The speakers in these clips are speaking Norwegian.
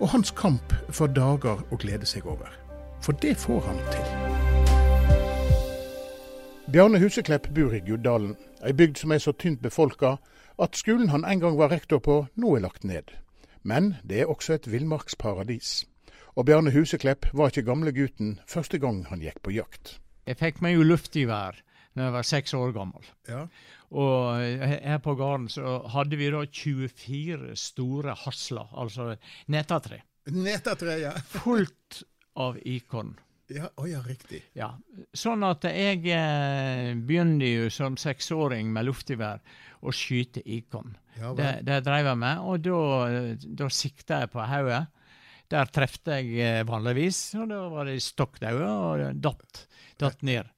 og hans kamp for dager å glede seg over. For det får han til. Bjarne Huseklepp bor i Guddalen, ei bygd som er så tynt befolka at skolen han en gang var rektor på, nå er lagt ned. Men det er også et villmarksparadis. Og Bjarne Huseklepp var ikke gamlegutten første gang han gikk på jakt. Jeg fikk meg jo luftgevær da jeg var seks år gammel. Ja. Og her på gården så hadde vi da 24 store hasler, altså netatre. Netatre, ja. Fullt av ikon. Ja, oh ja, riktig. Ja, Sånn at jeg eh, begynte jo som seksåring med luftgevær å skyte ikon. Ja, det, det drev jeg med, og da, da sikta jeg på hodet. Der trefte jeg eh, vanligvis, og da var det stokkdaue og datt, datt ned.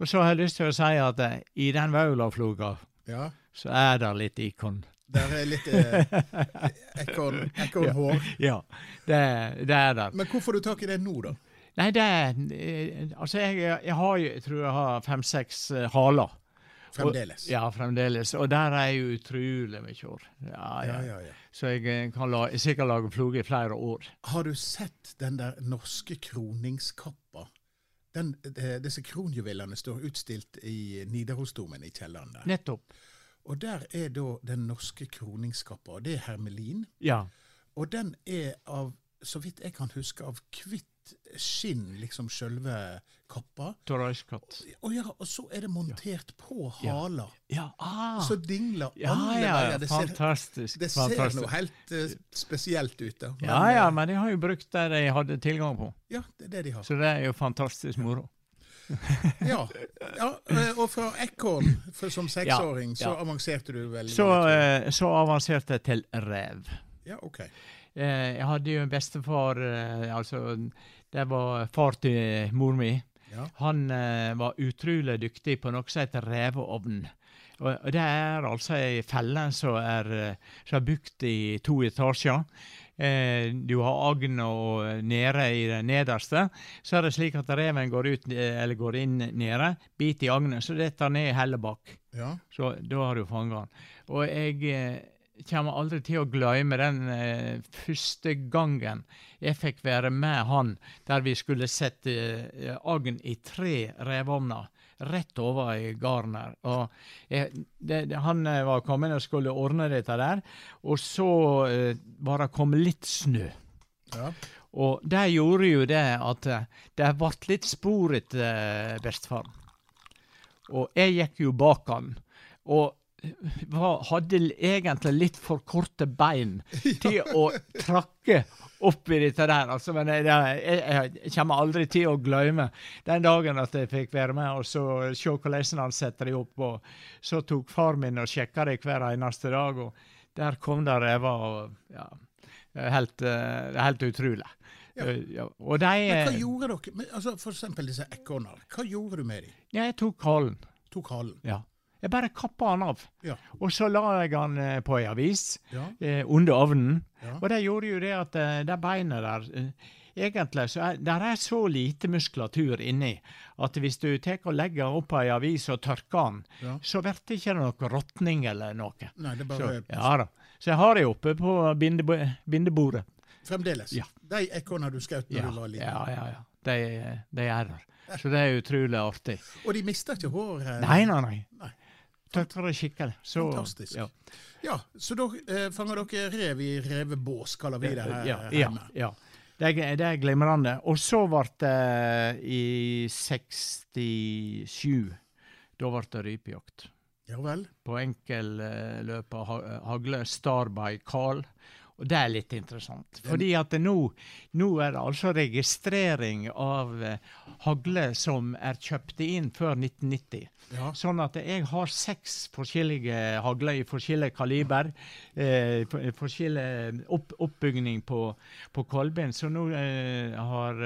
Og så har jeg lyst til å si at eh, i den vaulafloga ja. så er det litt ikon. Der er litt eh, ekornhår. Ekon ja, det, det er det. Men hvor får du tak i det nå, da? Nei, det er eh, Altså, jeg, jeg har jo, tror jeg har fem-seks uh, haler. Fremdeles? Og, ja, fremdeles. Og der er jo utrolig mye år. Ja, ja, ja. Så jeg eh, kan la, jeg sikkert lage floge i flere år. Har du sett den der norske kroningskappa? Den, disse kronjuvelene står utstilt i Nidarosdomen i kjelleren der. Nettopp. Og der er da den norske kroningskappa. Det er hermelin. Ja. Og den er av, så vidt jeg kan huske, av hvitt skinn, liksom sjølve kappa. Torajskatt. Og, ja, og så er det montert ja. på hala. Ja. Ah. Så dingler ja, alle ja, veier. Det fantastisk. Ser, det fantastisk. ser noe helt uh, spesielt ut. da. Men, ja, ja, men de har jo brukt det de hadde tilgang på. Ja, det er det de har. Så det er jo fantastisk moro. ja. ja. Og fra ekorn som seksåring, så avanserte du vel? Så, så avanserte jeg til rev. Ja, ok. Eh, jeg hadde jo en bestefar eh, altså Det var far til mor mi. Ja. Han eh, var utrolig dyktig på noe som heter reveovn. Og, og det er altså ei felle som er, som er bygd i to etasjer. Eh, du har agna nede i det nederste. Så er det slik at reven går, ut, eller går inn nede, biter i agnet, så detter ned heller bak. Ja. Så da har du fanga den. Og jeg kommer aldri til å glemme den eh, første gangen jeg fikk være med han der vi skulle sette eh, agn i tre revovner rett over i garnet. Og jeg, det, han eh, var kommet og skulle ordne dette der, og så eh, var det kommet litt snø. Ja. Og det gjorde jo det at eh, det ble litt spor etter eh, bestefaren. Og jeg gikk jo bak han. Og hadde egentlig litt for korte bein til å trakke opp i dette der. Altså, men jeg, jeg, jeg, kommer aldri til å glemme den dagen at jeg fikk være med og så se hvordan han setter dem opp. Og så tok far min og sjekka det hver eneste dag, og der kom det rever. Ja, helt, helt utrolig. Ja. Ja, og de, Men hva gjorde dere? Altså, for eksempel disse ekornene. Hva gjorde du med dem? Ja, jeg tok halen. Tok halen? Ja. Jeg bare kappa han av. Ja. Og så la jeg han eh, på ei avis Ja. eh, under ovnen. Ja. Og det gjorde jo det at eh, det beinet der eh, Egentlig så er der er så lite muskulatur inni at hvis du tar og legger den opp ei avis og tørker den, så blir det ikke noe råtning eller noe. Nei, det er Så, bare ja da. Så jeg har det oppe på bindebo bindebordet. Fremdeles. Ja. De ekorna du skjøt da Ja, du var liten. ja, ja. ja. De, de er der. Så det er utrolig artig. Og de mister ikke håret? Nei, nei, nei. Nei. Tørker det skikkelig. Så, Fantastisk. Ja. Ja, så da eh, fanger dere rev i revebås, kaller vi det her ja, ja, hjemme. ja. Det er, det er glimrende. Og så ble det i 67 Da ble det rypejakt. Ja vel. På enkelløpet ha, hagle Starby Carl. Og det er litt interessant. Fordi at nå, nå er det altså registrering av uh, hagle som er kjøpte inn før 1990. Ja. Sånn at jeg har seks forskjellige hagler i forskjellig kaliber. Uh, forskjellig opp, oppbygning på, på kolben. Så nå uh, har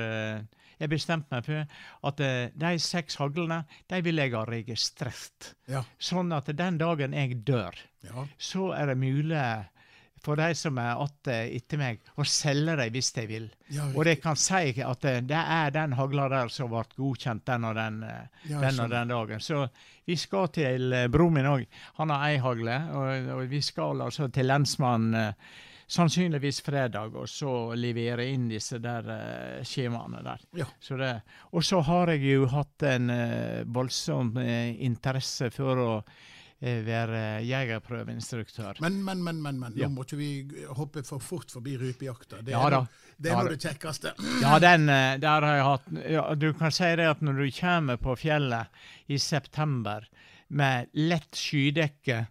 jeg bestemt meg for at de seks haglene de vil jeg ha registrert. Ja. Sånn at den dagen jeg dør, ja. så er det mulig for de som er atte etter meg, å selge dem hvis de vil. Ja, Og de kan si at eh, det er den hagla der som ble godkjent den og den, eh, Ja, den, og den dagen. Så vi skal til eh, broren min òg. Han har ei hagle. Og, og vi skal altså til lensmannen sannsynligvis fredag, og så levere inn disse der uh, skjemaene der. Ja. Så det, og så har jeg jo hatt en uh, voldsom uh, interesse for å være jegerprøveinstruktør. Men, men, men, men, men. nå Ja. må ikke vi hoppe for fort forbi rypejakta. Det er, ja, nå- det er Ja det kjekkeste. Ja, den eh, der har jeg hatt ja, Du kan si det at når du kommer på fjellet i september med lett skydekke,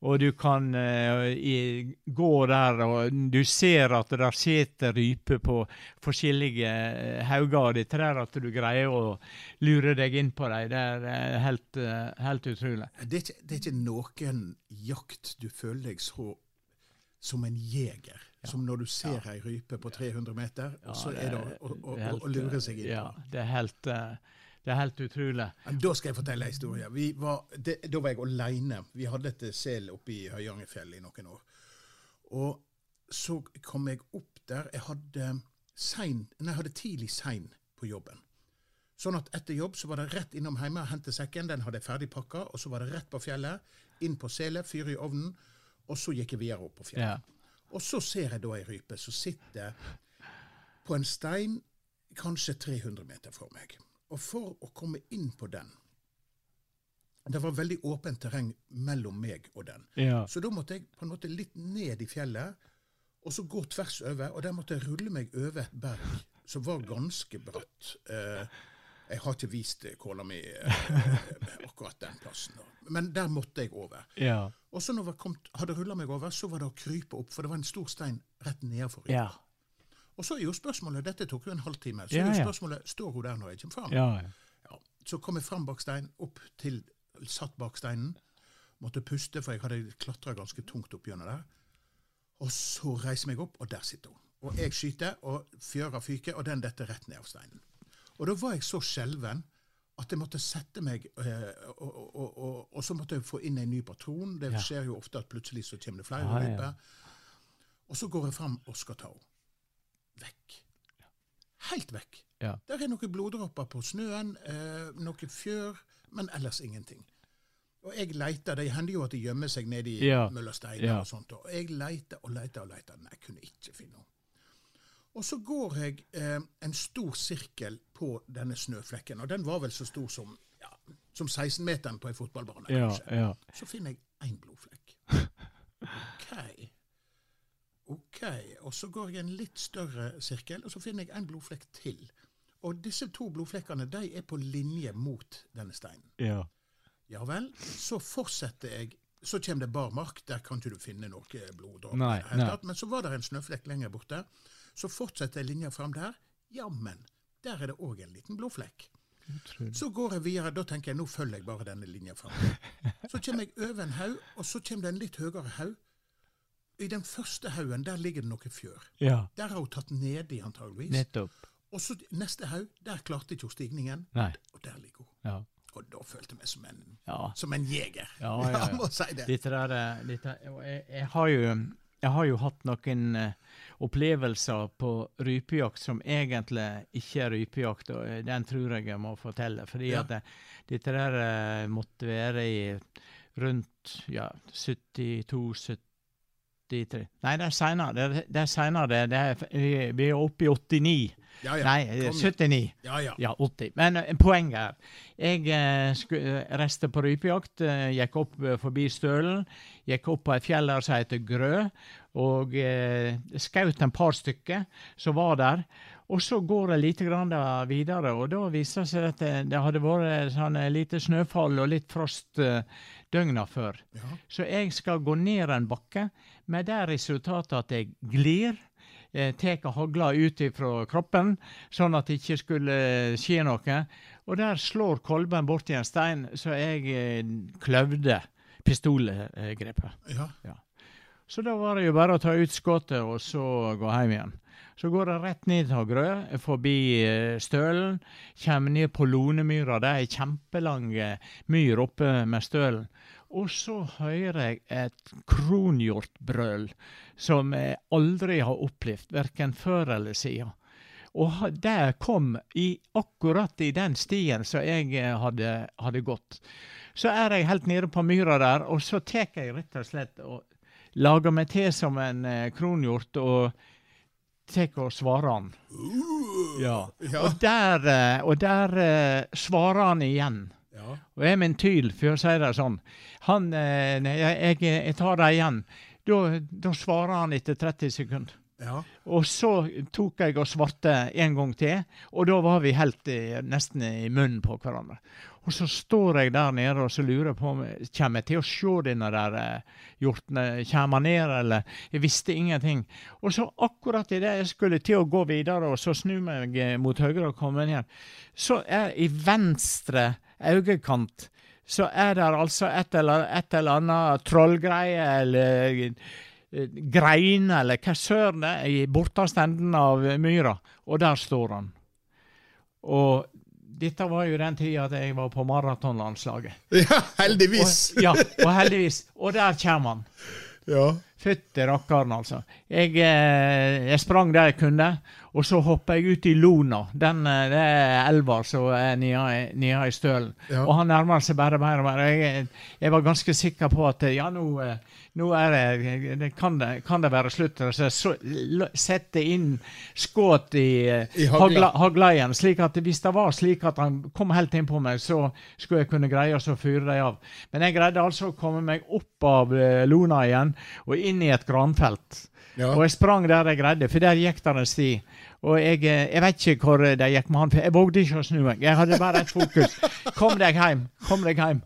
og du kan uh, i, gå der, og du ser at det sitter ryper på forskjellige hauger hauger, det er at du greier å lure deg inn på dem. Det er eh, helt, uh, helt utrolig. Det er, ikke, det er ikke noen jakt du føler deg så som en jeger. Som når du ser ei rype på 300 meter, og så er det å, å, å, å lure seg inn. Ja, det er helt, eh, det er helt utrolig. Men Da skal jeg fortelle en historie. Vi var, det, da var jeg aleine. Vi hadde et sel oppe i Høyangerfjellet i noen år. Og så kom jeg opp der. Jeg hadde, sein, nei, jeg hadde tidlig sein på jobben. Sånn at etter jobb så var det rett innom hjemme, hente sekken, den hadde jeg ferdig pakka, og så var det rett på fjellet, inn på selet, fyre i ovnen, og så gikk jeg videre opp på fjellet. Ja. Og så ser jeg da ei rype som sitter på en stein kanskje 300 meter fra meg. Og for å komme inn på den Det var veldig åpent terreng mellom meg og den. Ja. Så da måtte jeg på en måte litt ned i fjellet, og så gå tvers over. Og der måtte jeg rulle meg over et berg som var ganske bratt. Eh, jeg har ikke vist kåla mi eh, akkurat den plassen. da. Men der måtte jeg over. Ja. Og så når jeg kom, hadde rulla meg over, så var det å krype opp, for det var en stor stein rett nedenfor. Ja. Og så er jo spørsmålet, dette tok jo en halvtime, så er jo spørsmålet, står hun der når jeg kommer fram? Ja. Ja. Så kom jeg fram bak steinen, opp til, satt bak steinen, måtte puste, for jeg hadde klatra ganske tungt opp gjennom der. Og så reiser jeg meg opp, og der sitter hun. Og jeg skyter, og fjøra fyker, og den detter rett ned av steinen. Og da var jeg så skjelven at jeg måtte sette meg, øh, og, og, og, og, så måtte jeg få inn en ny patron. Det skjer jo ofte at plutselig så kommer det flere ah, ja, ja. Og så går jeg fram og skal ta henne. Vekk. Helt vekk. Ja. Der er noen bloddråper på snøen, eh, noe fjør, men ellers ingenting. Og jeg leter, Det hender jo at de gjemmer seg nede i Ja. møllersteiner Ja. og sånt. Og jeg leter og leter og leter, Nei, jeg kunne ikke finne henne. Og så går jeg eh, en stor sirkel på denne snøflekken, og den var vel så stor som, ja, som 16-meteren på en fotballbane. Kanskje. Ja. Så finner jeg én blodflekk. OK. OK. Og så går jeg en litt større sirkel, og så finner jeg en blodflekk til. Og disse to blodflekkene de er på linje mot denne steinen. Ja. Ja vel. Så fortsetter jeg. Så kommer det bar mark. Der kan ikke du finne noe. Nei, nei. Men så var det en snøflekk lenger borte. Så fortsetter jeg linja fram der. Jammen, der er det òg en liten blodflekk. Så går jeg videre. Da tenker jeg nå følger jeg bare denne linja fram. Så kommer jeg over en haug, og så kommer det en litt høyere haug. I den første haugen der ligger det noe fjør. Ja. Der har hun tatt nedi, antageligvis. Nettopp. Og så neste haug, der klarte ikke hun stigningen, Nei. og der ligger hun. Ja. Og da følte jeg meg som en, Ja. som en jeger. Ja, ja, ja. Jeg må si det. Dette der, eh, dette, jeg, jeg, har jo, jeg har jo hatt noen eh, opplevelser på rypejakt som egentlig ikke er rypejakt, og eh, den tror jeg jeg må fortelle. Fordi Ja. at det, dette der eh, måtte være i rundt ja, 72 73 Nei, det er seinere. Det, det er senere. Det, det er, vi- er oppe i 89. Ja, ja. Nei, eh, Kom 79. Ja, ja. Ja, 80. Men eh, poenget er Jeg eh, sku, eh, reiste på rypejakt, eh, gikk opp eh, forbi Stølen, gikk opp på et fjell der som heter Grø, og eh, skjøt en par stykker som var der. Og så går det lite grann videre, og da viser det seg at det, det hadde vært sånn lite snøfall og litt frost eh, døgna før. Ja. Så jeg skal gå ned en bakke med det resultatet at jeg glir. Eh, Tar hagla ut fra kroppen, sånn at det ikke skulle skje noe. Og der slår kolben borti en stein, så jeg eh, kløvde pistolgrepet. ja. Så da var det jo bare å ta ut skuddet og så gå hjem igjen. Så går det rett ned til Grø, forbi eh, Stølen. Kommer ned på Lonemyra. Det er ei kjempelang myr oppe med Stølen. Og så hører jeg et kronhjortbrøl som jeg aldri har opplevd, verken før eller siden. Og det kom i, akkurat i den stien som jeg eh, hadde, hadde gått. Så er jeg helt nede på myra der, og så tar jeg rett og slett og lager meg til som en eh, kronhjort og tar og svarer han. Ja. Og der, eh, og der eh, svarer han igjen. Ja. Og jeg min tyl, for å si det sånn. Han, eh, nei, jeg, jeg tar det igjen. Da, da svarer han etter 30 sekunder. ja. Og så tok jeg og svarte en gang til, og da var vi helt i, nesten i munnen på hverandre. Og så står jeg der nede og så lurer på om kommer jeg til å se denne der hjortene. eh, Kommer han ned, eller Jeg visste ingenting. Og så akkurat idet jeg skulle til å gå videre, og så snu meg eh, mot høyre og komme ned, så er i venstre øyekant så er det altså et eller, et eller annet trollgreie eller greiner grein, eller hva søren det er, i borteste enden av myra. Og der står han. Og dette var jo den tida at jeg var på maratonlandslaget. ja, heldigvis. Og, ja, og heldigvis. Og der kommer han. Ja. Fytti rakkeren, altså. Jeg, eh, jeg sprang der jeg kunne, og så hoppa jeg ut i Lona. Den, eh, det er elva som er nede, i stølen. Ja. Og han nærmer seg bare mer og mer. Jeg, jeg var ganske sikker på at eh, ja, nå, eh, nå er det, det, kan det Kan det være slutt? Så jeg sette inn skudd i, eh, I hagla. hagla. Slik at hvis det var slik at han kom helt inn på meg, så skulle jeg kunne greie å fyre dem av. Men jeg greide altså å komme meg opp av eh, Lona igjen og inn i et granfelt. Ja. Og jeg sprang der jeg greide, for der gikk det en sti. Og jeg, eh, jeg vet ikke hvor det gikk med han, for jeg vågde ikke å snu meg. Jeg hadde bare ett fokus. Kom deg hjem! Kom deg hjem!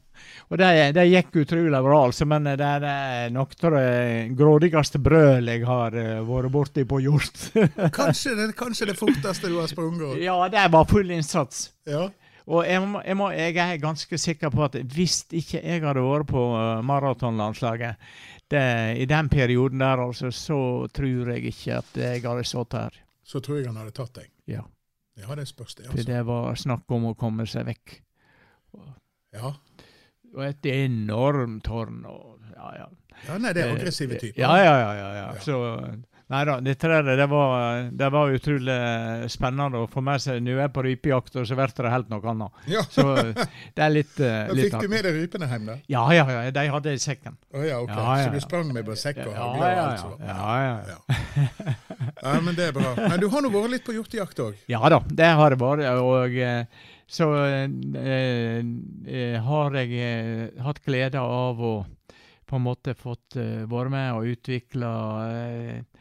Og det, det gikk utrolig bra, altså, men det er eh, nok av det grådigste brøl jeg har eh, vært borti på hjort. Kanskje, det, kanskje det forteste du har sprunget. ja, det var full innsats. Ja. Og jeg, må, jeg, må, jeg er ganske sikker på at hvis ikke jeg hadde vært på maratonlandslaget det, i den perioden der, altså, så tror jeg ikke at jeg hadde sittet her. Så tror jeg han hadde tatt deg. Ja. Ja, det spørs det, For altså. det var snakk om å komme seg vekk. Ja. Og et enormt tårn og Ja, ja. ja, nei, det er aggressive typer. Ja, ja. ja, ja. Ja. Så Nei da, dette der, det var, det var utrolig spennende å få med seg. Nå er jeg på rypejakt, og så blir det helt noe annet. Ja. Så det er litt, eh, Da litt fikk du med deg rypene hjem, da? Ja, ja, ja. De hadde i sekken. Oh, ja, ok. Ja, ja, Så du sprang med bare sekk og Ja, hagle og ja, alt ja. sånt? ja, ja, ja. Ja. men det er bra. Men du har nå vært litt på hjortejakt òg? Ja da, det har jeg vært. Og eh, så eh, eh, har jeg eh, hatt glede av å på en måte fått eh, være med og utvikle eh,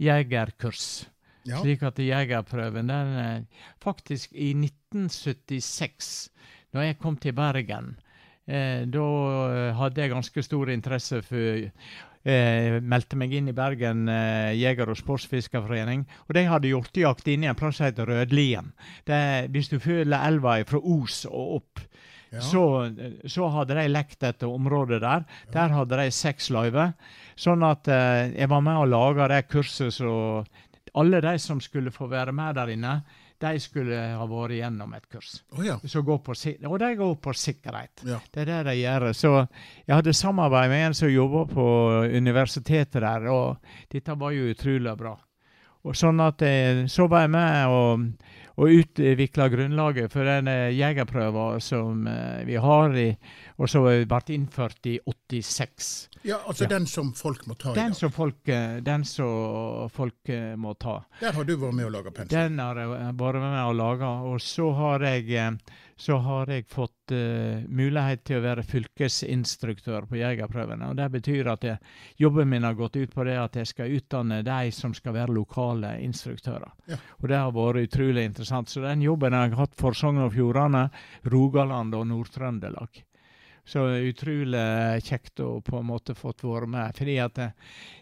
jegerkurs. Ja. Slik at jegerprøven den er, Faktisk i 1976, da jeg kom til Bergen, eh, da eh, hadde jeg ganske stor interesse for eh, meldte meg inn i Bergen eh, jeger- og sportsfiskerforening. Og de hadde hjortejakt inne i en plass som heter Rødlien. Det, hvis du følger elva fra Os og opp, Ja. så, så hadde de lekt dette området der. Der hadde de seks løyver. Sånn at eh, jeg var med og laga det kurset så alle de som skulle få være med der inne, de skulle ha vært gjennom et kurs. Oh, ja. På, og de går på sikkerhet. ja. Det er det de gjør. Så jeg hadde samarbeid med en som jobba på universitetet der, og dette var jo utrolig bra. Og sånn at jeg, Så var jeg med og, og utvikla grunnlaget for den eh, jegerprøven som eh, vi har, i, og som ble innført i 86. ja, altså Ja. den som folk må ta i Den dag. som folk, eh, den som folk må ta. Der har du vært med å lage pensel. Den har jeg vært med å lage. Og så har jeg, så har jeg fått uh, mulighet til å være fylkesinstruktør på jegerprøvene. Og Det betyr at jeg, jobben min har gått ut på det at jeg skal utdanne de som skal være lokale instruktører. Ja. Og det har vært utrolig interessant. Så den jobben har jeg hatt for Sogn og Fjordane, Rogaland og Nord-Trøndelag. Så utrolig kjekt å på en måte fått være med. Fordi at eh,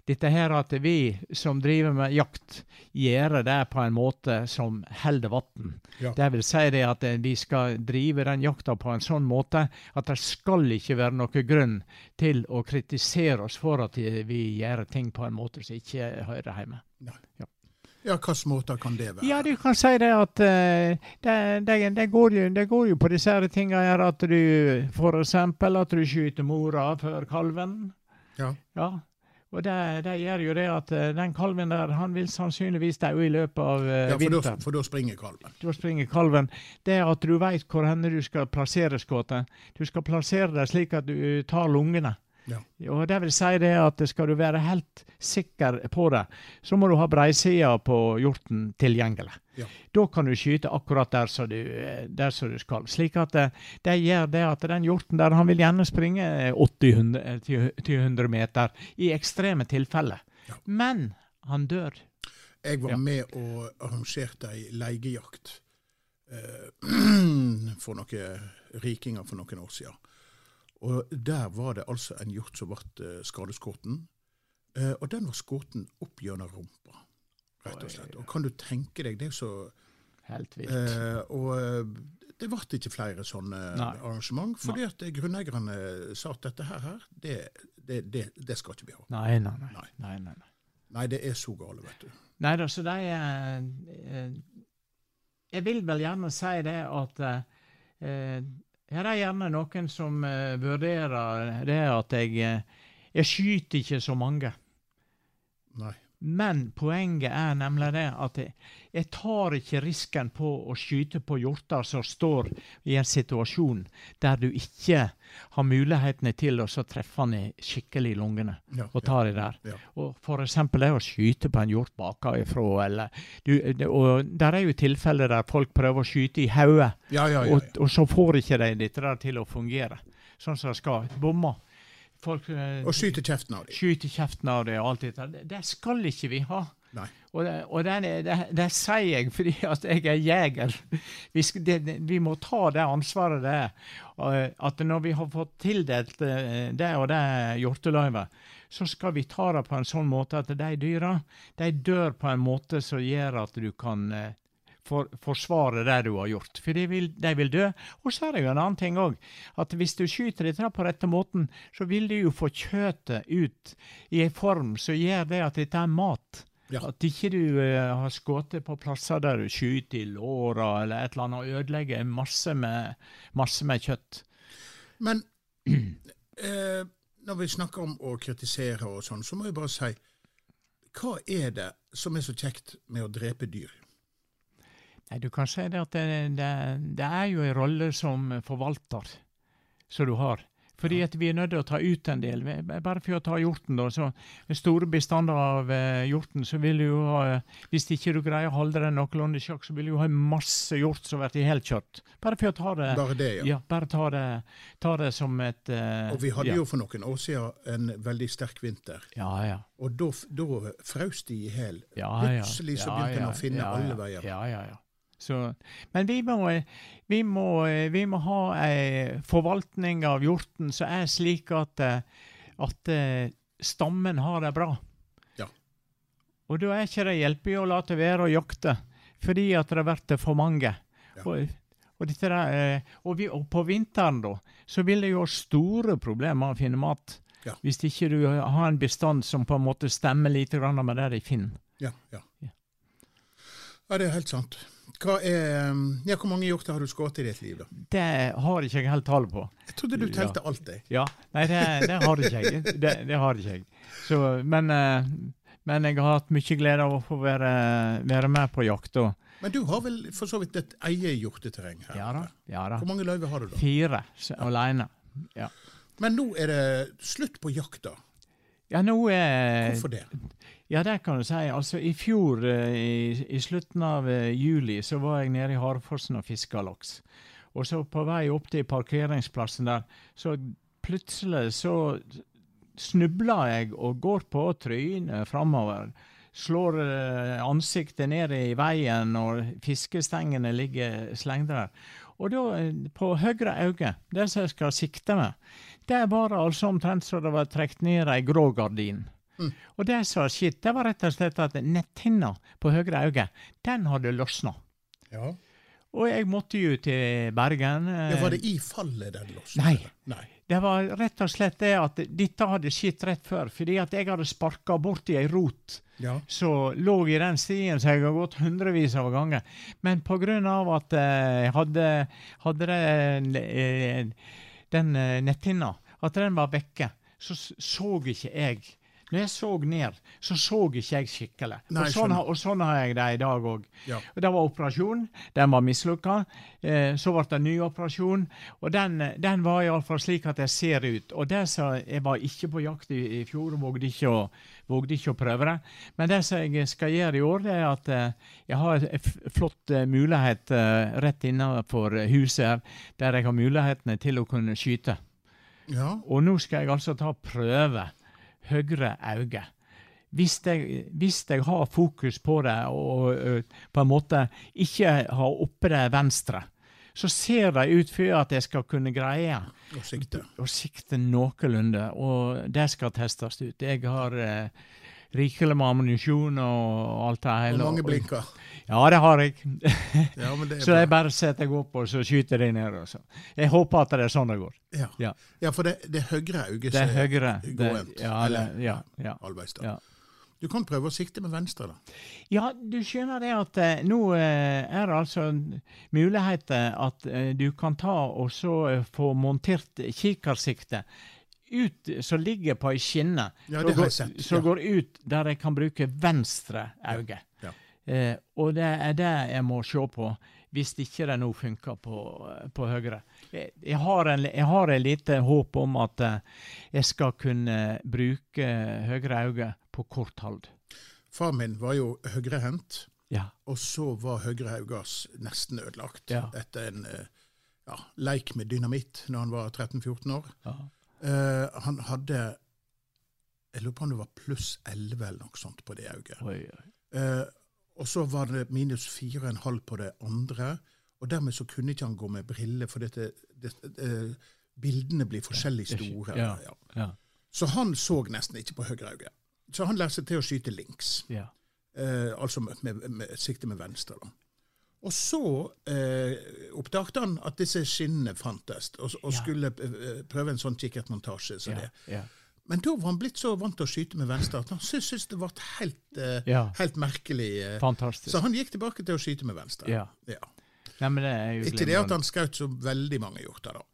dette her at vi som driver med jakt, gjør det på en måte som holder vann. Ja. Det vil si det at eh, vi skal drive den jakta på en sånn måte at det skal ikke være noen grunn til å kritisere oss for at eh, vi gjør ting på en måte som ikke hører hjemme. Ja, hvilke måter kan det være? Ja, du kan si det at eh, det, det, det, går jo, det går jo på disse her tingene her at du f.eks. at du skyter mora før kalven. Ja. Ja. Og det, det gjør jo det at eh, den kalven der, han vil sannsynligvis dø i løpet av vinteren. Ja, for da, for da springer kalven. Da springer kalven. Det at du veit hvor henne du skal plassere skuddet. Du skal plassere det slik at du tar lungene. Ja. Og det vil si det at skal du være helt sikker på det, så må du ha breisida på hjorten tilgjengelig. Ja. Da kan du skyte akkurat der som du, der som du skal. Slik at det, det gjør det at den hjorten der, han vil gjerne springe 80-100 til- til 100 meter i ekstreme tilfeller. Ja. Men han dør. Jeg var med og arrangerte ei leigejakt eh, for noen rikinger for noen år siden. Og der var det altså en hjort som ble eh, skadeskutt. Eh, og den var skutt opp gjennom rumpa, rett og slett. Og kan du tenke deg, det er så Helt vilt. eh, Og eh, det ble ikke flere sånne Nei. arrangement, fordi at grunneierne sa at dette her, her det, det, det, det skal ikke vi ha. Nei, nei, nei. Nei. nei, nei, det er så gale, vet du. Nei da, så de eh, Jeg vil vel gjerne si det at eh, her er gjerne noen som uh, vurderer det at jeg eh, Jeg skyter ikke så mange. Nei. Men poenget er nemlig det at jeg, jeg tar ikke risken på å skyte på hjorter som står i en situasjon der du ikke har mulighetene til å treffe den i skikkelig i lungene Ja, og ta det der. Ja. Og eksempel det å skyte på en hjort bakenfra. eller du, Og der er jo tilfeller der folk prøver å skyte i hodet, ja, ja, ja, og, ja. og så får ikke de dette til å fungere sånn som det skal. Bommer. Folk eh, Og skyter kjeften av dem. skyter kjeften av det og alt dette. Det, det skal ikke vi ha. Nei. Og, det, og det, det sier jeg fordi at jeg er jeger. Vi, skal, vi må ta det ansvaret det er. Eh, At når vi har fått tildelt eh, det og det hjorteløyvet, så skal vi ta det på en sånn måte at de dyra de dør på en måte som gjør at du kan for, forsvare det du har gjort. For de vil, de vil dø. Og så er det jo en annen ting òg. At hvis du skyter dette på rette måten, så vil du jo få kjøttet ut i en form som gjør det at dette er mat. Ja. At ikke du uh, har skutt på plasser der du skyter i låra eller et eller annet og ødelegger masse med, masse med kjøtt. Men eh, når vi snakker om å kritisere og sånn, så må jeg bare si hva er det som er så kjekt med å drepe dyr? Nei, Du kan si det at det, det, det er jo en rolle som forvalter som du har. Fordi at vi er nødt til å ta ut en del. Bare for å ta hjorten, da. så Med store bestander av eh, hjorten, så vil du jo ha Hvis ikke du greier å holde den noenlunde i sjakk, så vil du jo ha masse hjort som blir helkjørt. Bare for å ta det Bare det, ja. Ja, bare ta det, ta det som et eh, Og vi hadde ja. jo for noen år siden en veldig sterk vinter, Ja, ja. og da, da frøs de i hjel. Ja, ja. Plutselig så Ja, begynte en å finne ja, alle ja. veier. Ja, ja, ja. Så, men vi må, vi, må, vi må ha ei forvaltning av hjorten som er slik at, at eh, stammen har det bra. Ja. Og da er ikke det hjelpelig å la være å jakte, fordi at det blir for mange. Ja. Og, og, der, eh, og, vi, og på vinteren da, så vil det jo ha store problemer å finne mat. Ja. Hvis ikke du har en bestand som på en måte stemmer litt med det de finner. Ja, ja. Ja. Ja, det er helt sant. Hva er, um, ja, hvor mange hjorter har du skutt i ditt liv, da? Det har ikke jeg helt tall på. Jeg trodde du telte alt, jeg. Ja, Nei, det, det har ikke jeg. Det, det har ikke jeg. Så, men, eh, men jeg har hatt mye glede av å få være, være med på jakt. Men du har vel for så vidt et eget hjorteterreng her? ja da. ja da. Hvor mange løyver har du, da? Fire alene. Ja. Men nå er det slutt på jakta. Ja, nå er Hvorfor det? Ja, det kan du si. Altså, I fjor, eh, i, i slutten av eh, juli, så var jeg nede i Harefossen og fiska laks. Og så på vei opp til parkeringsplassen der, så plutselig så snubler jeg og går på trynet framover. Slår eh, ansiktet ned i veien, og fiskestengene ligger slengt der. Og da, på høyre øye, det som jeg skal sikte med, der var det altså omtrent så det var trukket ned ei grå gardin. Mm. Og det som har skjedd, det var rett og slett at netthinna på høyre øye, den hadde løsna. Ja. Og jeg måtte jo til Bergen. eh, ja. Var det i fallet den løsna? Nei. Nei. Det var rett og slett det at dette hadde skjedd rett før, fordi at jeg hadde sparka borti ei rot Ja. som lå i den stien som jeg har gått hundrevis av ganger. Men på grunn av at eh, jeg hadde, hadde eh, den eh, netthinna, at den var vekke, så så ikke jeg. Når jeg så ned, så så ikke jeg skikkelig. Nei, og, sånn, og sånn har jeg det i dag òg. Ja. Og Det var operasjon. Den var mislykka. Eh, så ble det en ny operasjon. Og den, den var iallfall slik at jeg ser ut. Og det som Jeg var ikke på jakt i, i fjor, vågde ikke, å, vågde ikke å prøve det. Men det som jeg skal gjøre i år, det er at eh, jeg har en flott eh, mulighet eh, rett innenfor huset her, der jeg har mulighetene til å kunne skyte. ja. Og nå skal jeg altså ta prøve høyre øye. Hvis jeg, hvis jeg har fokus på det og på en måte ikke har oppe det venstre, så ser det ut for at jeg skal kunne greie Og sikte. å sikte noenlunde, og det skal testes ut. Jeg har eh, rikelig med ammunisjon og alt det hele. mange og- blinker. Ja, det har jeg. Ja, men det Så jeg bare setter jeg opp, og så skyter jeg ned. Også. Jeg håper at det er sånn det går. Ja. Ja. ja, for det, det er høyre øye som er gåendt. ja, Eller- ja, ja. halvveis. da. Ja. Du kan prøve å sikte med venstre, da. Ja, du skjønner det at eh, nå eh, er det altså en mulighet at eh, du kan ta og så eh, få montert kikarsikte ut som ligger på ei skinne. Ja, som går- Som Ja. går ut der jeg kan bruke venstre øye. Ja. Eh, og det er det jeg må se på, hvis ikke det nå funker på, på høyre. Jeg, jeg har en, jeg har lite håp om at eh, jeg skal kunne bruke høyre øye på kort hold. Far min var jo høyrehendt, Ja. og så var høyre øye nesten ødelagt etter en eh, ja, leik med dynamitt når han var 13-14 år. ja. Eh, han hadde Jeg lurer på om det var pluss 11 eller noe sånt på det øyet. Oi, oi. Uh, og så var det minus 4,5 på det andre. Og dermed så kunne ikke han gå med briller, for dette, dette, uh, bildene blir forskjellig store. ja. Ja. Ja. Så han så nesten ikke på høyre øye. Så han lærte seg til å skyte links. ja. Eh, altså med, med, med sikte med venstre. Da. Og så eh, oppdaget han at disse skinnene fantes, og, og Ja. skulle eh, prøve en sånn kikkertmontasje. som ja. det. ja. Men da var han blitt så vant til å skyte med venstre at han syntes det ble helt, eh, helt merkelig. Eh. Fantastisk. Så han gikk tilbake til å skyte med venstre. Ja. Ja. Nei, men det er jo Ikke det at han skjøt så veldig mange hjorter, da.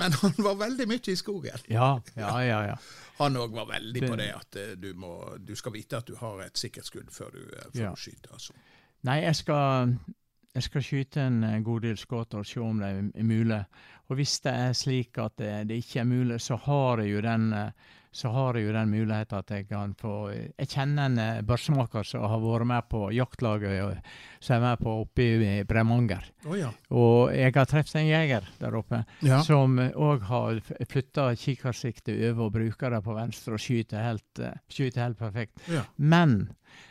Men han var veldig mye i skogen. Ja, ja, ja. ja. Han òg var veldig på Det- at eh, du, må, du skal vite at du har et sikkerhetsskudd før du, eh, før Ja. skyter. Altså. Nei, jeg skal, jeg skal skyte en eh, god del skudd og se om det er mulig. Og hvis det er slik at det, det ikke er mulig, så har jeg jo den eh, så har jeg jo den muligheten at jeg kan få Jeg kjenner en eh, børsemaker som har vært med på jaktlaget som er med på oppe i Bremanger. Oh, ja. Og jeg har truffet en jeger der oppe. ja. som òg har flytta kikkersiktet over og bruker det på venstre og skyter helt, eh, skyter helt perfekt. ja. Men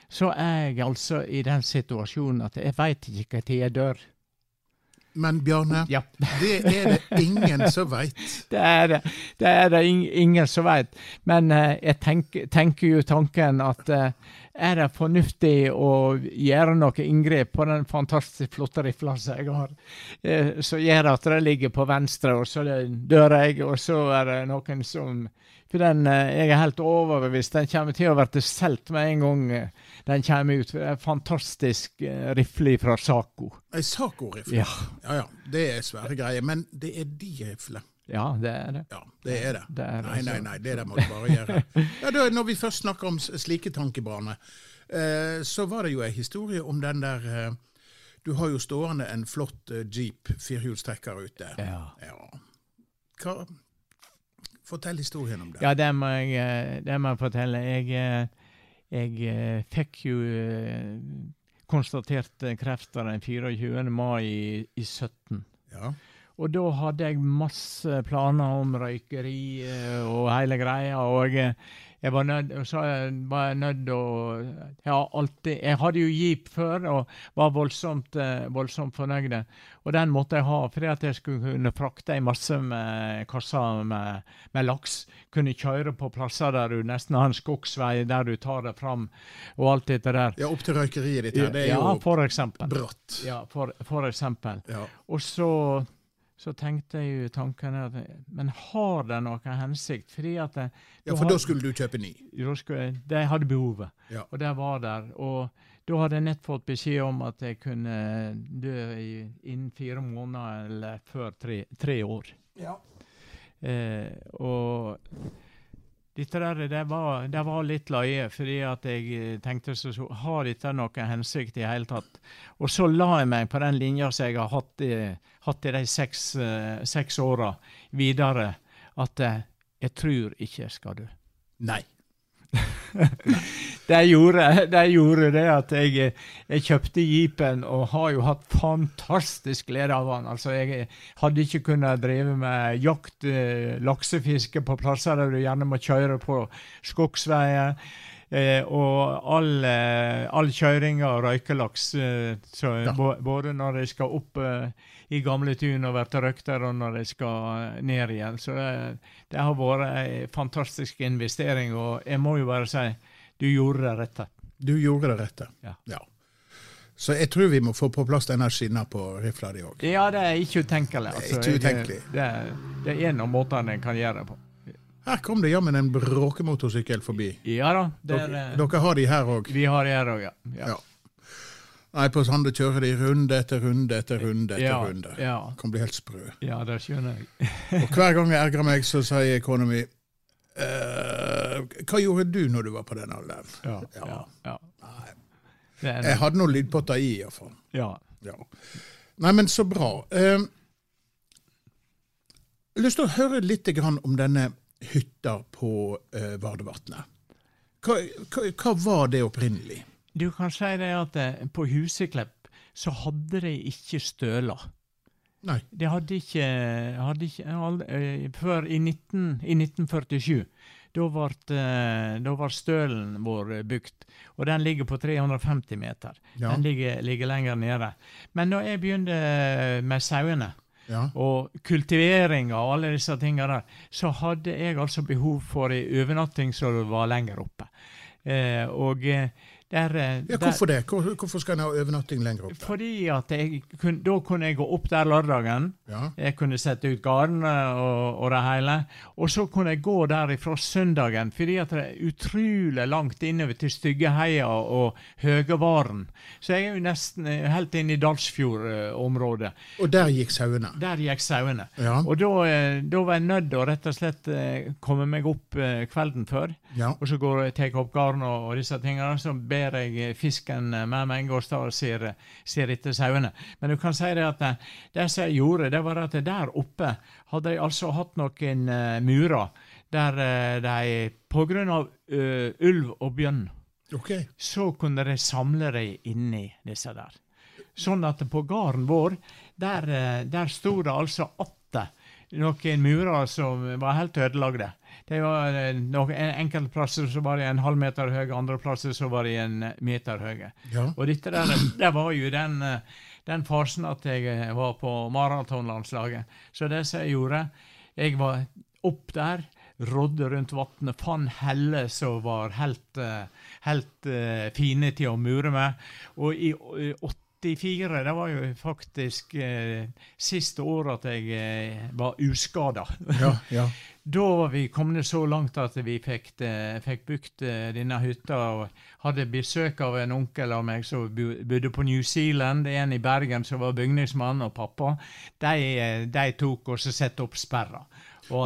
så er jeg altså i den situasjonen at jeg veit ikke når jeg dør. Men Bjarne, Ja, det er det ingen som veit. det er det. Det er det ing- ingen som veit. Men uh, jeg tenk, tenker jo tanken at uh, er det fornuftig å gjøre noe inngrep på den fantastisk flotte rifla som jeg har, uh, som gjør at det ligger på venstre, og så dør jeg, og så er det noen som For den, eh, jeg er helt overbevist, den kommer til å bli solgt med en gang den kommer ut. Det er en fantastisk eh, rifle fra Saco. Ei Saco-rifle. Ja. ja ja, det er svære greier. Men det er de riflene. ja, det er det. Ja, det er det. det er Nei, nei, nei, det der må du bare gjøre. Ja, da, Når vi først snakker om slike tankebaner, eh, så var det jo ei historie om den der eh, Du har jo stående en flott eh, jeep firehjulstrekker ute. Ja. Ja. Hva, fortell historien om det. Ja, det må jeg, eh, det må jeg fortelle. Jeg, eh, jeg eh, fikk jo konstatert krefter den 24. mai i, i 17. Ja. Og da hadde jeg masse planer om røykeri og hele greia. Og jeg, jeg var nødt så var jeg nødt å ja, alltid, Jeg hadde jo jeep før og var voldsomt, eh, voldsomt fornøyd. Og den måtte jeg ha fordi at jeg skulle kunne frakte en masse med kasser med, med, laks. Kunne kjøre på plasser der du nesten har en skogsvei der du tar det fram og alt dette der. Ja, opp til røykeriet ditt her. Det er ja, jo for bratt. Ja, for, for eksempel. Ja. Og så, så tenkte jeg jo tanken at Men har det noen hensikt? Fordi at det, ja, for da skulle du kjøpe ny. De hadde behovet, Ja. og det var der. Og da hadde jeg nett fått beskjed om at jeg kunne dø innen fire måneder eller før tre, tre år. Ja. Eh, og dette der, det var, det var litt løye, fordi at jeg eh, tenkte så, så Har dette noen hensikt i hele tatt? Og så la jeg meg på den linja som jeg har hatt i, hatt i de seks, eh, seks åra videre, at eh, jeg tror ikke jeg skal dø. Nei. Det gjorde, det gjorde det at jeg, jeg kjøpte jeepen og har jo hatt fantastisk glede av den. Altså, jeg hadde ikke kunnet drive med jakt, eh, laksefiske på plasser der du gjerne må kjøre på skogsveier. Eh, og all, eh, all kjøring av røykelaks, eh, så, Ja. både når de skal opp eh, i gamle tun og bli røkter, og når de skal eh, ned igjen. Så det, det har vært en fantastisk investering, og jeg må jo bare si du gjorde det rette. Du gjorde det rette. Ja. Så jeg tror vi må få på plass denne skinna på rifla di òg. Ja, det er ikke utenkelig. Det er Altså, ikke utenkelig. Det, det er en av måtene en kan gjøre det på. Her kom det jammen en bråkemotorsykkel forbi. Ja da, er, Dere, dere har de her òg? vi har de her òg, ja. ja. Ja. Nei, på Sande kjører de runde etter runde etter runde etter Ja, runde. ja. Kan bli helt sprø. Ja, det skjønner jeg. Og hver gang jeg ergrer meg, så sier kona mi eh, Hva gjorde du når du var på den alderen? Ja, Ja. ja, ja. Jeg hadde noen lydpotter i, iallfall. ja. Ja. Nei, men så bra. Uh, jeg har lyst til å høre litt om denne hytta på uh, Vardevatnet. Hva, hva, hva var det opprinnelig? Du kan si det at på Huseklepp så hadde de ikke støler. Nei. Det hadde ikke, hadde ikke aldri, eh, Før i, 19, i 1947. Da ble, eh, var stølen vår bygd, og den ligger på 350 meter. Ja. Den ligger, ligger lenger nede. Men da jeg begynte med sauene, Ja. og kultivering og alle disse tingene der, så hadde jeg altså behov for ei overnatting som var lenger oppe. Eh, og eh, der, eh, ja, der hvorfor det? Hvor, hvorfor skal en ha overnatting lenger opp der? Fordi at kun, da kunne jeg gå opp der lørdagen. Ja. Jeg kunne sette ut gardene og, og det hele. Og så kunne jeg gå der ifra søndagen, fordi at det er utrolig langt innover til Styggeheia og Høgevaren. Så jeg er jo nesten eh, helt inne i Dalsfjord-området. Og der gikk sauene. Der gikk sauene. Ja. Og da, eh, da var jeg nødt til å rett og slett eh, komme meg opp eh, kvelden før. Ja. Og så går jeg, tar opp garn og, og disse tingene, så ber jeg eh, fisken eh, med meg og står og ser, eh, ser etter sauene. Men du kan si det at eh, det som jeg gjorde, det var at der oppe hadde jeg altså hatt noen uh, murer der de på grunn av uh, ulv og bjørn okay. så kunne de samle dem inni disse der. Sånn at på gården vår, der, eh, der sto det altså atter noen murer som var helt ødelagte. Det var eh, noen, Enkelte plasser så var de en halv meter høye, andre plasser så var de en meter høye. Ja. Og dette der, det var jo den, eh, den fasen at jeg eh, var på maratonlandslaget. Så det som jeg gjorde, jeg var opp der, rådde rundt vannet, fant heller som var helt, helt fine til å mure med. Og i eh, 84, det var jo faktisk eh, siste året at jeg eh, var uskada. Ja, ja. Da var vi kommet så langt at vi fikk, eh, fikk bygd eh, denne hytta. og Hadde besøk av en onkel av meg som bodde på New Zealand. En i Bergen som var bygningsmann, og pappa. De, eh, de tok og så satte opp sperra.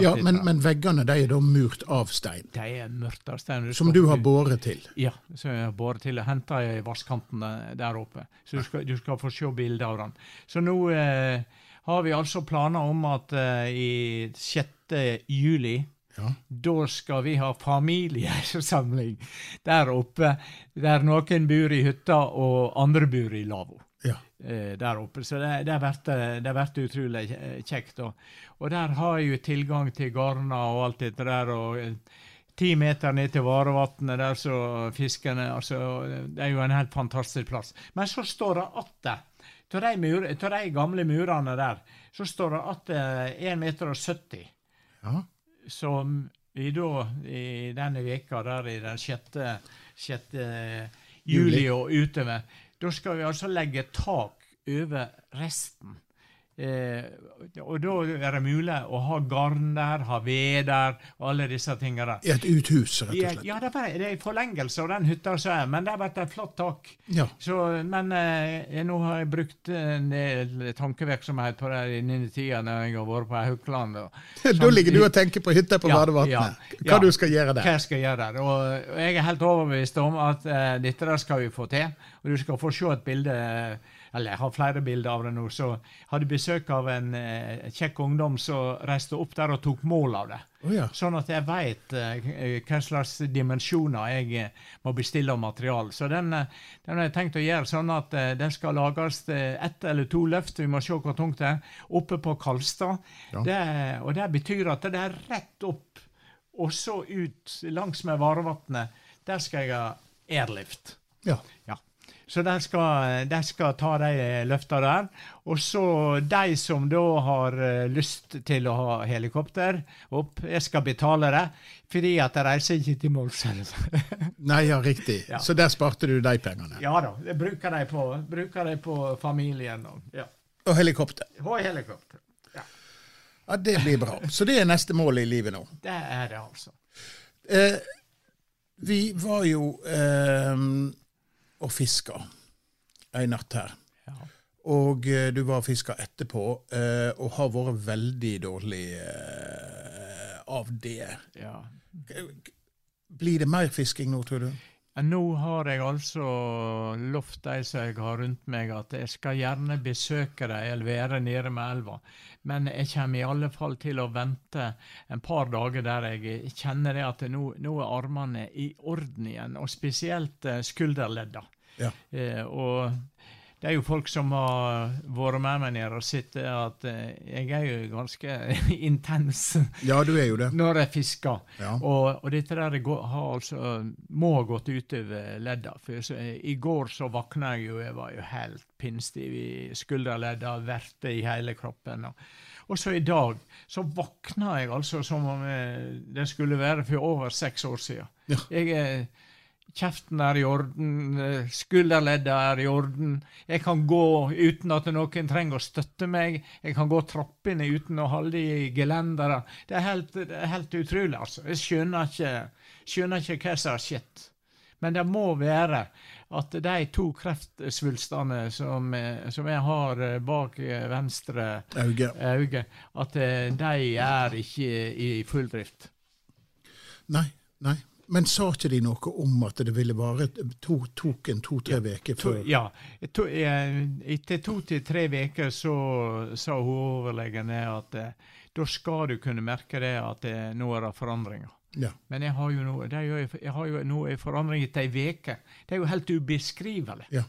Ja men, men veggene de er da murt av stein, De er murt av stein. som du har båret til. Ja, som jeg har båret til henta i vannkanten der der oppe. Så du skal, du skal få se bilder av den. Så nå eh, har vi altså planer om at eh, i 6. juli Ja. da skal vi ha familiesamling der oppe, der noen bor i hytta og andre bor i lavvo. Ja. Eh, der oppe. Så det, det vært, eh, utrolig eh, kjekt. Og, og der har jeg jo tilgang til garner og alt dette der. og ti meter ned til varevannet der så fiskene altså, Det er jo en helt fantastisk plass. Men så står det atter av de, mur, de gamle murene der, så står det atter 1,70 meter. og 70. Ja. som vi da i denne veka der i den 6. 6. juli og utover, da skal vi altså legge tak over resten. Eh, og da er det mulig å ha garn der, ha ved der, og alle disse tingene der. I et uthus, rett og slett. ja det, er det er i forlengelse av den hytta som er, men det har vært et flott tak. Ja. Så, men eh, nå har jeg brukt en del tankevirksomhet på det i denne tida når jeg har vært på Haukeland. Da ligger du og tenker på hytta på Ja, Vadevatnet. ja, Hva ja. du skal gjøre hva der. jeg skal gjøre der. Og, og jeg er helt overbevist om at eh, dette der skal vi få til. Og du skal få se et bilde, eller jeg har flere bilder av det nå. Så hadde besøk av en eh, kjekk ungdom som reiste opp der og tok mål av det. Oh, ja. Sånn at jeg veit hva slags dimensjoner jeg eh, må bestille av materiale. Så den, eh, den har jeg tenkt å gjøre sånn at eh, den skal lages eh, ett eller to løft. Vi må se hvor tungt det er. Oppe på Kalstad. Ja. Det, og det betyr at det er rett opp og så ut langs med Varevatnet. Der skal jeg ha airlift. ja. Ja. Så de skal, de skal ta de løfta der. Og så de som da har eh, lyst til å ha helikopter opp, jeg skal betale det, fordi at jeg reiser ikke til Mols. Nei, ja, riktig. Ja. Så der sparte du de pengene. ja da, jeg bruker de på, bruker de på familien. Og, ja. Og helikopter. Og helikopter. Ja, Ja, Det blir bra. Så det er neste mål i livet nå. det er det, altså. Eh, vi var jo eh, og fiska en natt her. Ja. Og eh, du var og fiska etterpå, eh, og har vært veldig dårlig eh, av det. ja. Blir det mer fisking nå, tror du? Nå har jeg altså lovt de som jeg har rundt meg, at jeg skal gjerne besøke dem eller være nede med elva. Men jeg kommer i alle fall til å vente en par dager der jeg kjenner det at nå, nå er armene i orden igjen, og spesielt eh, skulderledda. Ja. Eh, og det er jo folk som har vært med meg nede og sett at eh, jeg er jo ganske intens Ja, du er jo det. når jeg fisker. Ja. Og, og dette der går, har altså, må ha gått utover ledda. For så, I går så våkna jeg jo, jeg var jo helt pinnstiv i skulderledda, verte i hele kroppen. Og, og så i dag så våkna jeg altså som om eh, det skulle være for over seks år siden. Ja. Jeg er Kjeften er i orden, eh, skulderledda er i orden. Jeg kan gå uten at noen trenger å støtte meg. Jeg kan gå trappene uten å holde i gelendere. Det er helt, det er helt utrolig, altså. Jeg skjønner ikke, skjønner ikke hva som har skjedd. Men det må være at de to kreftsvulstene som, eh, som jeg har eh, bak venstre Auge. øye, at de er ikke i full drift. Nei, nei. Men sa ikke de noe om at det ville vare to, tok en to-tre uker To, før? ja. To, eh, etter to til tre uker så sa hovedoverlegen at eh, da skal du kunne merke det at eh, nå er det forandringer. Ja. Men jeg har jo nå er jo, jeg har jo nå en forandring etter ei uke. Det er jo helt ubeskrivelig. ja.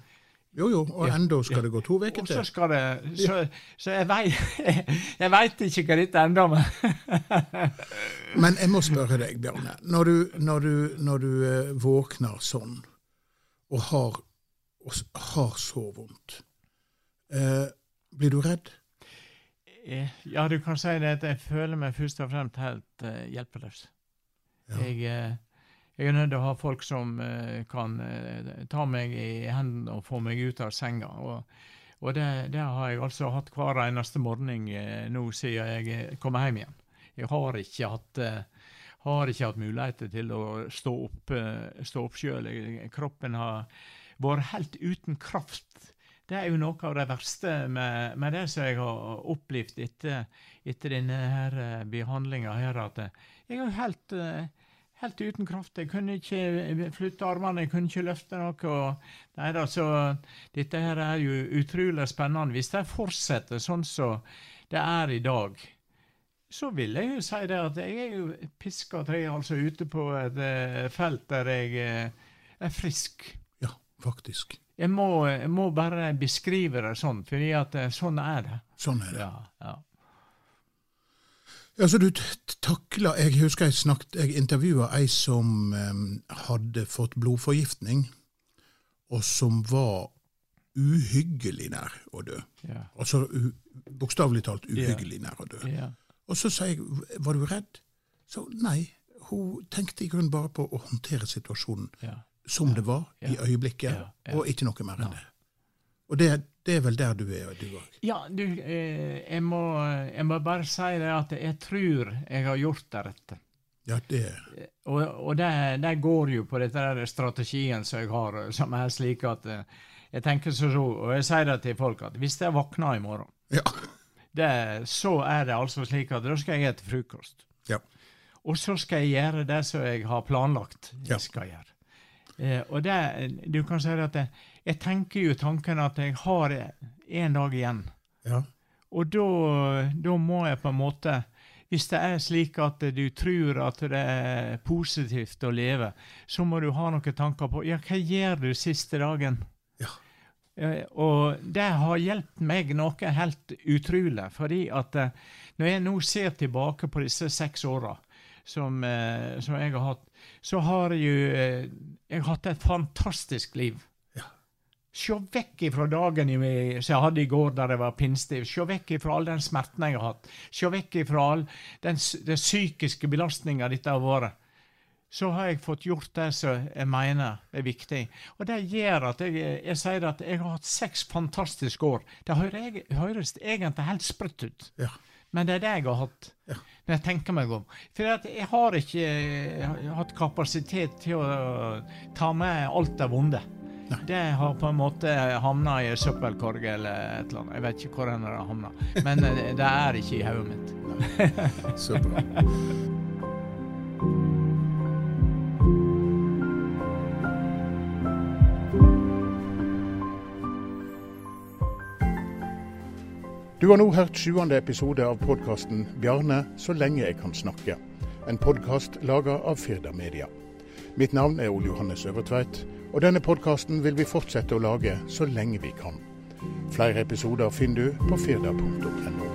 Jo, jo, og Ja, enda skal det gå to uker Og så skal det Så, så jeg vet, Jeg veit ikke hva dette ender med. Men jeg må spørre deg, Bjarne. Når du, når du, når du eh, våkner sånn, og har, og har så vondt, eh, blir du redd? Eh, Ja, du kan si det at jeg føler meg først og fremst helt eh, hjelpeløs. Ja. Jeg, jeg er nødt til å ha folk som eh, kan eh, ta meg i hendene og få meg ut av senga. Og, og det, det har jeg altså hatt hver eneste morgen eh, nå siden jeg eh, kom hjem igjen. Jeg har ikke hatt eh, har ikke hatt muligheter til å stå opp, eh, opp sjøl. Kroppen har vært helt uten kraft. Det er jo noe av det verste med, med det som jeg har opplevd etter, etter denne her eh, behandlinga her, at jeg er jo helt, eh, helt uten kraft. Jeg kunne ikke flytte armene, jeg kunne ikke løfte noe. Nei da, så dette her er jo utrolig spennende. Hvis det fortsetter sånn som det er i dag, så vil jeg jo si det at jeg er jo piska tre, altså ute på et eh, felt der jeg eh, er frisk. Ja, faktisk. Jeg må, jeg må bare beskrive det sånn, fordi at eh, sånn er det. Sånn er det. Ja, ja. Altså, du takla Jeg husker jeg snakket, jeg intervjua ei som um, hadde fått blodforgiftning, og som var uhyggelig nær å dø. Yeah. Altså bokstavelig talt uhyggelig nær å dø. Yeah. Og så sa jeg, var du redd? Så nei, hun tenkte i grunnen bare på å håndtere situasjonen yeah. som det var i øyeblikket, Ja. Ja. og ikke noe mer enn det. Og det, det er vel der du er, du òg. Ja, du, eh, jeg, må, jeg må bare si det at jeg tror jeg har gjort det rette. Ja, det Og, og det, det går jo på dette der strategien som jeg har, som er slik at eh, jeg tenker så, så, og jeg sier det til folk, at hvis jeg våkner i morgen, Ja. det, så er det altså slik at da skal jeg spise frokost. Ja. Og så skal jeg gjøre det som jeg har planlagt Ja. skal gjøre. Eh, og det, du kan si at jeg, jeg tenker jo tanken at jeg har en dag igjen. ja. Og da, må jeg på en måte Hvis det er slik at du tror at det er positivt å leve, så må du ha noen tanker på ja, hva gjør du siste dagen? Ja. Eh, Og det har hjulpet meg noe helt utrolig. Fordi at eh, når jeg nå ser tilbake på disse seks åra som, eh, som jeg har hatt, så har jeg jo jeg har hatt et fantastisk liv. Se vekk ifra dagen som jeg hadde i går der jeg var pinnstiv. Se vekk ifra all den smerten jeg har hatt. Se vekk ifra all den, den psykiske belastninga dette har vært. Så har jeg fått gjort det som jeg mener er viktig. Og det gjør at jeg, jeg sier at jeg har hatt seks fantastiske år. Det høres egentlig helt sprøtt ut. Ja. Men det er det jeg har hatt. Ja. Når jeg tenker meg om. For jeg har ikke jeg har hatt kapasitet til å ta med alt det vonde. Det har på en måte havna i en søppelkorg eller et eller annet. Jeg vet ikke hvor det har havna. Men eh, det er ikke i hodet mitt. Så bra. Du har nå hørt sjuende episode av podkasten 'Bjarne så lenge jeg kan snakke'. En podkast laga av Firda Media. Mitt navn er Ole Johannes Øvertveit, og denne podkasten vil vi fortsette å lage så lenge vi kan. Flere episoder finner du på firda.no.